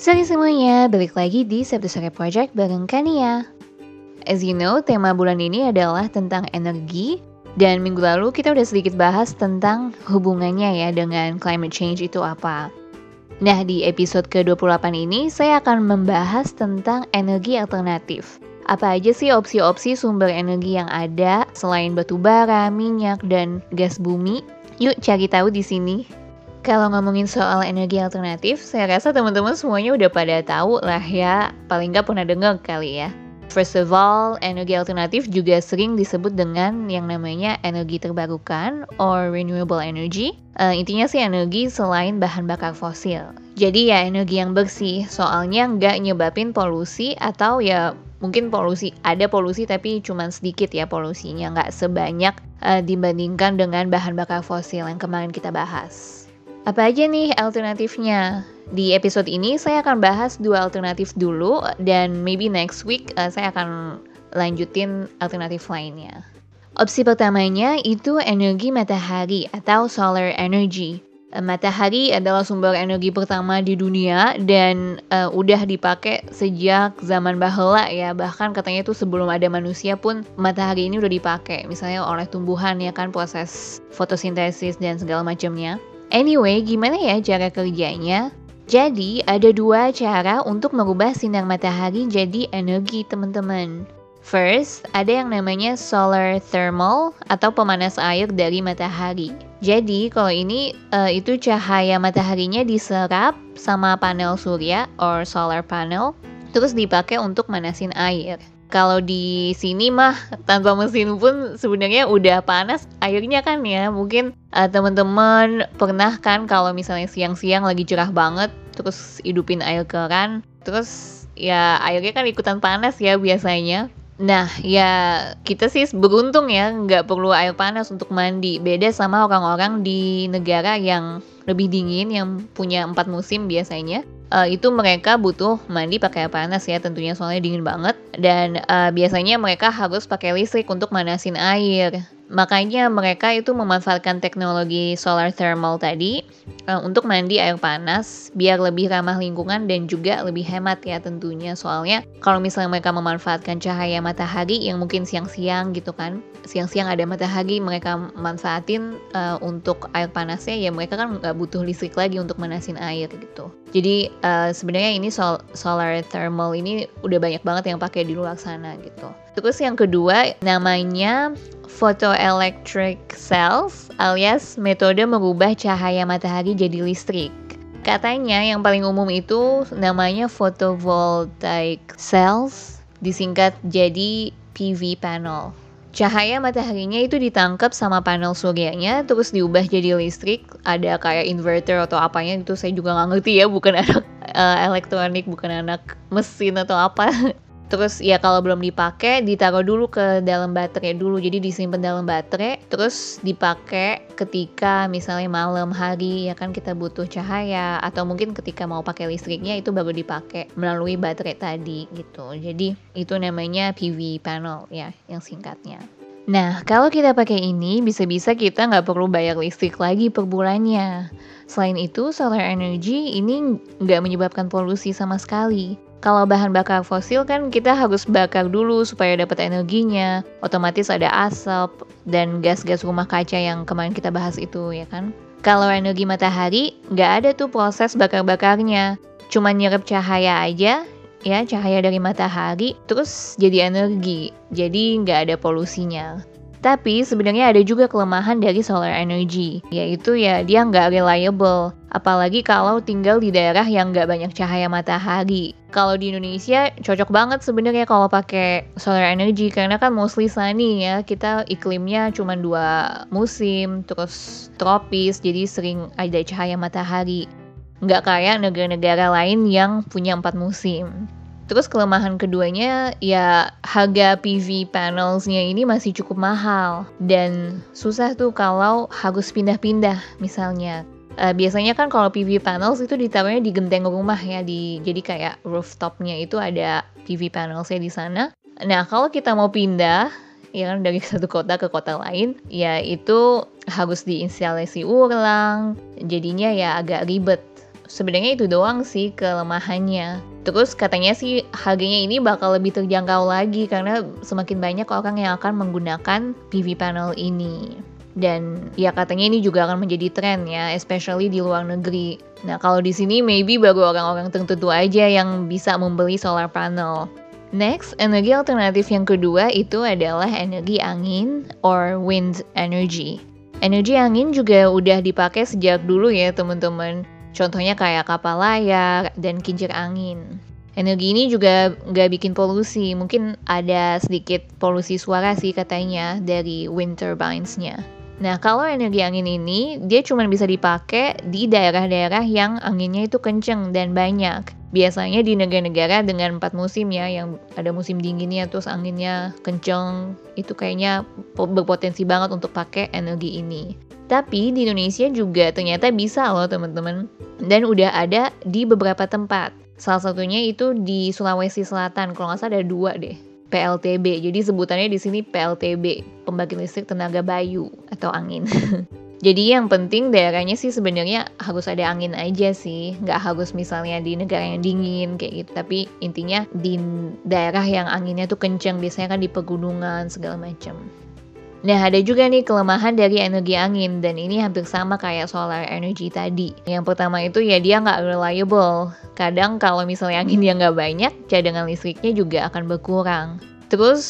Sorry semuanya, balik lagi di Sabtu Sore Project bareng Kania. As you know, tema bulan ini adalah tentang energi, dan minggu lalu kita udah sedikit bahas tentang hubungannya ya dengan climate change itu apa. Nah, di episode ke-28 ini saya akan membahas tentang energi alternatif. Apa aja sih opsi-opsi sumber energi yang ada selain batu bara, minyak, dan gas bumi? Yuk cari tahu di sini. Kalau ngomongin soal energi alternatif, saya rasa teman-teman semuanya udah pada tahu lah ya, paling nggak pernah dengar kali ya. First of all, energi alternatif juga sering disebut dengan yang namanya energi terbarukan or renewable energy. Uh, intinya sih energi selain bahan bakar fosil. Jadi ya energi yang bersih, soalnya nggak nyebabin polusi atau ya mungkin polusi ada polusi tapi cuma sedikit ya polusinya nggak sebanyak uh, dibandingkan dengan bahan bakar fosil yang kemarin kita bahas. Apa aja nih alternatifnya? Di episode ini saya akan bahas dua alternatif dulu dan maybe next week uh, saya akan lanjutin alternatif lainnya. Opsi pertamanya itu energi matahari atau solar energy. Eh, matahari adalah sumber energi pertama di dunia dan uh, udah dipakai sejak zaman bahula ya bahkan katanya itu sebelum ada manusia pun matahari ini udah dipakai misalnya oleh tumbuhan ya kan proses fotosintesis dan segala macamnya. Anyway, gimana ya cara kerjanya? Jadi, ada dua cara untuk merubah sinar matahari jadi energi, teman-teman. First, ada yang namanya solar thermal atau pemanas air dari matahari. Jadi, kalau ini uh, itu cahaya mataharinya diserap sama panel surya or solar panel, terus dipakai untuk manasin air. Kalau di sini mah tanpa mesin pun sebenarnya udah panas airnya kan ya. Mungkin uh, teman-teman pernah kan kalau misalnya siang-siang lagi cerah banget terus hidupin air keran, terus ya airnya kan ikutan panas ya biasanya. Nah, ya kita sih beruntung ya nggak perlu air panas untuk mandi. Beda sama orang-orang di negara yang lebih dingin yang punya empat musim biasanya uh, itu mereka butuh mandi pakai air panas ya tentunya soalnya dingin banget dan uh, biasanya mereka harus pakai listrik untuk manasin air. Makanya mereka itu memanfaatkan teknologi solar thermal tadi uh, untuk mandi air panas biar lebih ramah lingkungan dan juga lebih hemat ya tentunya. Soalnya kalau misalnya mereka memanfaatkan cahaya matahari yang mungkin siang-siang gitu kan, siang-siang ada matahari mereka manfaatin uh, untuk air panasnya ya mereka kan nggak butuh listrik lagi untuk manasin air gitu. Jadi uh, sebenarnya ini sol solar thermal ini udah banyak banget yang pakai di luar sana gitu. Terus yang kedua namanya photoelectric cells alias metode mengubah cahaya matahari jadi listrik. Katanya yang paling umum itu namanya photovoltaic cells, disingkat jadi PV panel. Cahaya mataharinya itu ditangkap sama panel suryanya, terus diubah jadi listrik. Ada kayak inverter atau apanya itu saya juga nggak ngerti ya, bukan anak uh, elektronik, bukan anak mesin atau apa. Terus ya kalau belum dipakai ditaruh dulu ke dalam baterai dulu. Jadi disimpan dalam baterai terus dipakai ketika misalnya malam hari ya kan kita butuh cahaya atau mungkin ketika mau pakai listriknya itu baru dipakai melalui baterai tadi gitu. Jadi itu namanya PV panel ya yang singkatnya. Nah, kalau kita pakai ini, bisa-bisa kita nggak perlu bayar listrik lagi per bulannya. Selain itu, solar energy ini nggak menyebabkan polusi sama sekali. Kalau bahan bakar fosil kan kita harus bakar dulu supaya dapat energinya. Otomatis ada asap dan gas-gas rumah kaca yang kemarin kita bahas itu ya kan. Kalau energi matahari nggak ada tuh proses bakar-bakarnya. Cuma nyerap cahaya aja ya cahaya dari matahari terus jadi energi. Jadi nggak ada polusinya. Tapi sebenarnya ada juga kelemahan dari solar energy, yaitu ya dia nggak reliable. Apalagi kalau tinggal di daerah yang nggak banyak cahaya matahari. Kalau di Indonesia cocok banget sebenarnya kalau pakai solar energy karena kan mostly sunny ya. Kita iklimnya cuma dua musim, terus tropis, jadi sering ada cahaya matahari. Nggak kayak negara-negara lain yang punya empat musim. Terus kelemahan keduanya ya harga PV panelsnya ini masih cukup mahal dan susah tuh kalau harus pindah-pindah misalnya. Uh, biasanya kan kalau PV panels itu ditaruhnya di genteng rumah ya di jadi kayak rooftopnya itu ada PV panelsnya di sana. Nah kalau kita mau pindah ya kan dari satu kota ke kota lain ya itu harus diinstalasi ulang jadinya ya agak ribet sebenarnya itu doang sih kelemahannya. Terus katanya sih harganya ini bakal lebih terjangkau lagi karena semakin banyak orang yang akan menggunakan PV panel ini. Dan ya katanya ini juga akan menjadi tren ya, especially di luar negeri. Nah kalau di sini maybe baru orang-orang tertentu aja yang bisa membeli solar panel. Next, energi alternatif yang kedua itu adalah energi angin or wind energy. Energi angin juga udah dipakai sejak dulu ya teman-teman. Contohnya kayak kapal layar dan kincir angin. Energi ini juga nggak bikin polusi, mungkin ada sedikit polusi suara sih katanya dari wind turbines-nya. Nah, kalau energi angin ini, dia cuma bisa dipakai di daerah-daerah yang anginnya itu kenceng dan banyak. Biasanya di negara-negara dengan empat musim ya, yang ada musim dinginnya, terus anginnya kenceng, itu kayaknya berpotensi banget untuk pakai energi ini. Tapi di Indonesia juga ternyata bisa loh teman-teman. Dan udah ada di beberapa tempat. Salah satunya itu di Sulawesi Selatan, kalau nggak salah ada dua deh PLTB. Jadi sebutannya di sini PLTB, pembangkit listrik tenaga bayu atau angin. Jadi yang penting daerahnya sih sebenarnya harus ada angin aja sih, nggak harus misalnya di negara yang dingin kayak gitu. Tapi intinya di daerah yang anginnya tuh kenceng, biasanya kan di pegunungan segala macam. Nah, ada juga nih kelemahan dari energi angin dan ini hampir sama kayak solar energy tadi. Yang pertama itu ya dia nggak reliable. Kadang kalau misalnya angin yang nggak banyak, cadangan listriknya juga akan berkurang. Terus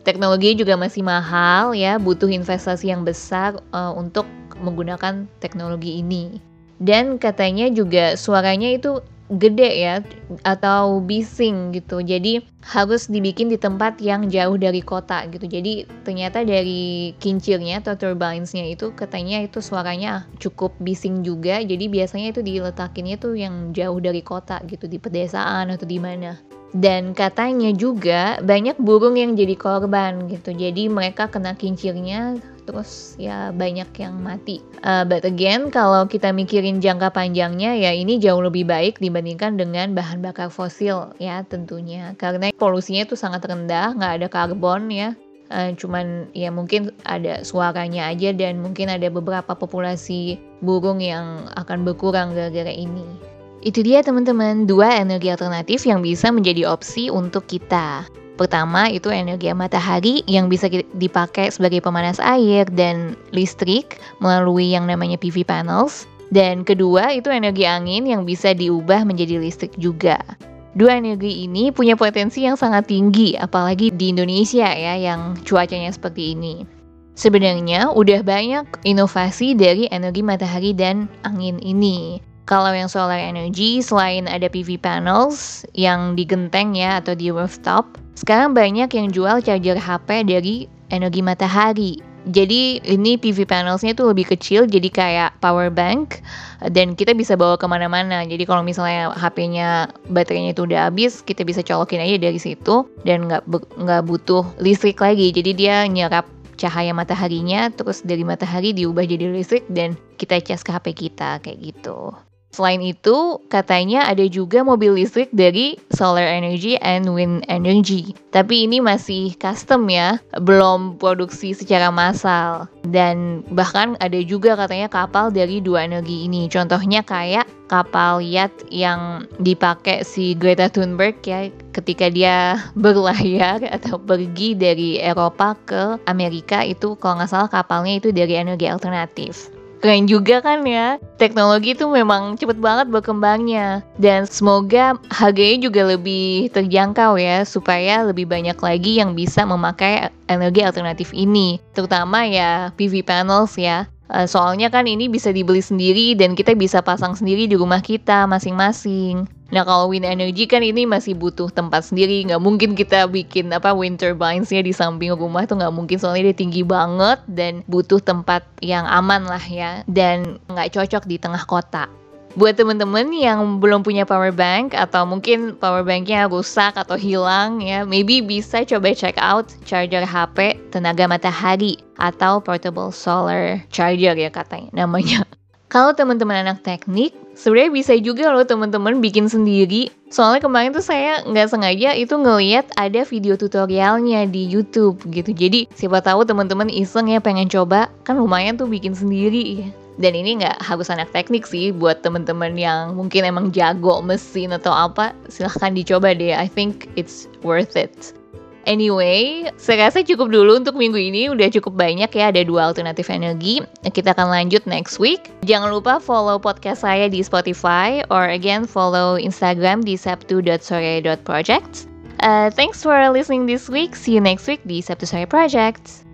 teknologi juga masih mahal ya, butuh investasi yang besar uh, untuk menggunakan teknologi ini. Dan katanya juga suaranya itu gede ya atau bising gitu. Jadi harus dibikin di tempat yang jauh dari kota gitu. Jadi ternyata dari kincirnya atau turbinesnya itu katanya itu suaranya cukup bising juga. Jadi biasanya itu diletakinnya tuh yang jauh dari kota gitu di pedesaan atau di mana. Dan katanya juga banyak burung yang jadi korban gitu. Jadi mereka kena kincirnya terus ya banyak yang mati. Uh, but again, kalau kita mikirin jangka panjangnya ya ini jauh lebih baik dibandingkan dengan bahan bakar fosil ya tentunya. Karena polusinya itu sangat rendah, nggak ada karbon ya. Uh, cuman ya mungkin ada suaranya aja dan mungkin ada beberapa populasi burung yang akan berkurang gara-gara ini. Itu dia teman-teman, dua energi alternatif yang bisa menjadi opsi untuk kita. Pertama itu energi matahari yang bisa dipakai sebagai pemanas air dan listrik melalui yang namanya PV panels. Dan kedua itu energi angin yang bisa diubah menjadi listrik juga. Dua energi ini punya potensi yang sangat tinggi, apalagi di Indonesia ya yang cuacanya seperti ini. Sebenarnya udah banyak inovasi dari energi matahari dan angin ini. Kalau yang solar energy, selain ada PV panels yang digenteng ya atau di rooftop, sekarang banyak yang jual charger HP dari energi matahari. Jadi ini PV panelsnya itu lebih kecil, jadi kayak power bank dan kita bisa bawa ke mana-mana. Jadi kalau misalnya HP-nya baterainya itu udah habis, kita bisa colokin aja dari situ dan nggak nggak butuh listrik lagi. Jadi dia nyerap cahaya mataharinya, terus dari matahari diubah jadi listrik dan kita cas ke HP kita kayak gitu. Selain itu, katanya ada juga mobil listrik dari solar energy and wind energy. Tapi ini masih custom ya, belum produksi secara massal. Dan bahkan ada juga katanya kapal dari dua energi ini. Contohnya kayak kapal yacht yang dipakai si Greta Thunberg ya ketika dia berlayar atau pergi dari Eropa ke Amerika itu kalau nggak salah kapalnya itu dari energi alternatif. Keren juga kan ya, teknologi itu memang cepet banget berkembangnya. Dan semoga harganya juga lebih terjangkau ya, supaya lebih banyak lagi yang bisa memakai energi alternatif ini. Terutama ya PV panels ya. Eh, soalnya kan ini bisa dibeli sendiri dan kita bisa pasang sendiri di rumah kita masing-masing. Nah kalau wind energy kan ini masih butuh tempat sendiri, nggak mungkin kita bikin apa wind turbines-nya di samping rumah tuh nggak mungkin soalnya dia tinggi banget dan butuh tempat yang aman lah ya dan nggak cocok di tengah kota. Buat temen-temen yang belum punya power bank atau mungkin power banknya rusak atau hilang ya, maybe bisa coba check out charger HP tenaga matahari atau portable solar charger ya katanya namanya. Kalau teman-teman anak teknik, sebenarnya bisa juga loh teman-teman bikin sendiri. Soalnya kemarin tuh saya nggak sengaja itu ngeliat ada video tutorialnya di YouTube gitu. Jadi siapa tahu teman-teman iseng ya pengen coba, kan lumayan tuh bikin sendiri. Dan ini nggak harus anak teknik sih buat temen-temen yang mungkin emang jago mesin atau apa, silahkan dicoba deh. I think it's worth it. Anyway, saya rasa cukup dulu untuk minggu ini. Udah cukup banyak ya, ada dua alternatif energi. Kita akan lanjut next week. Jangan lupa follow podcast saya di Spotify, or again follow Instagram di sabtu.sore.projects. Uh, thanks for listening this week. See you next week di Sabtu Sore Projects.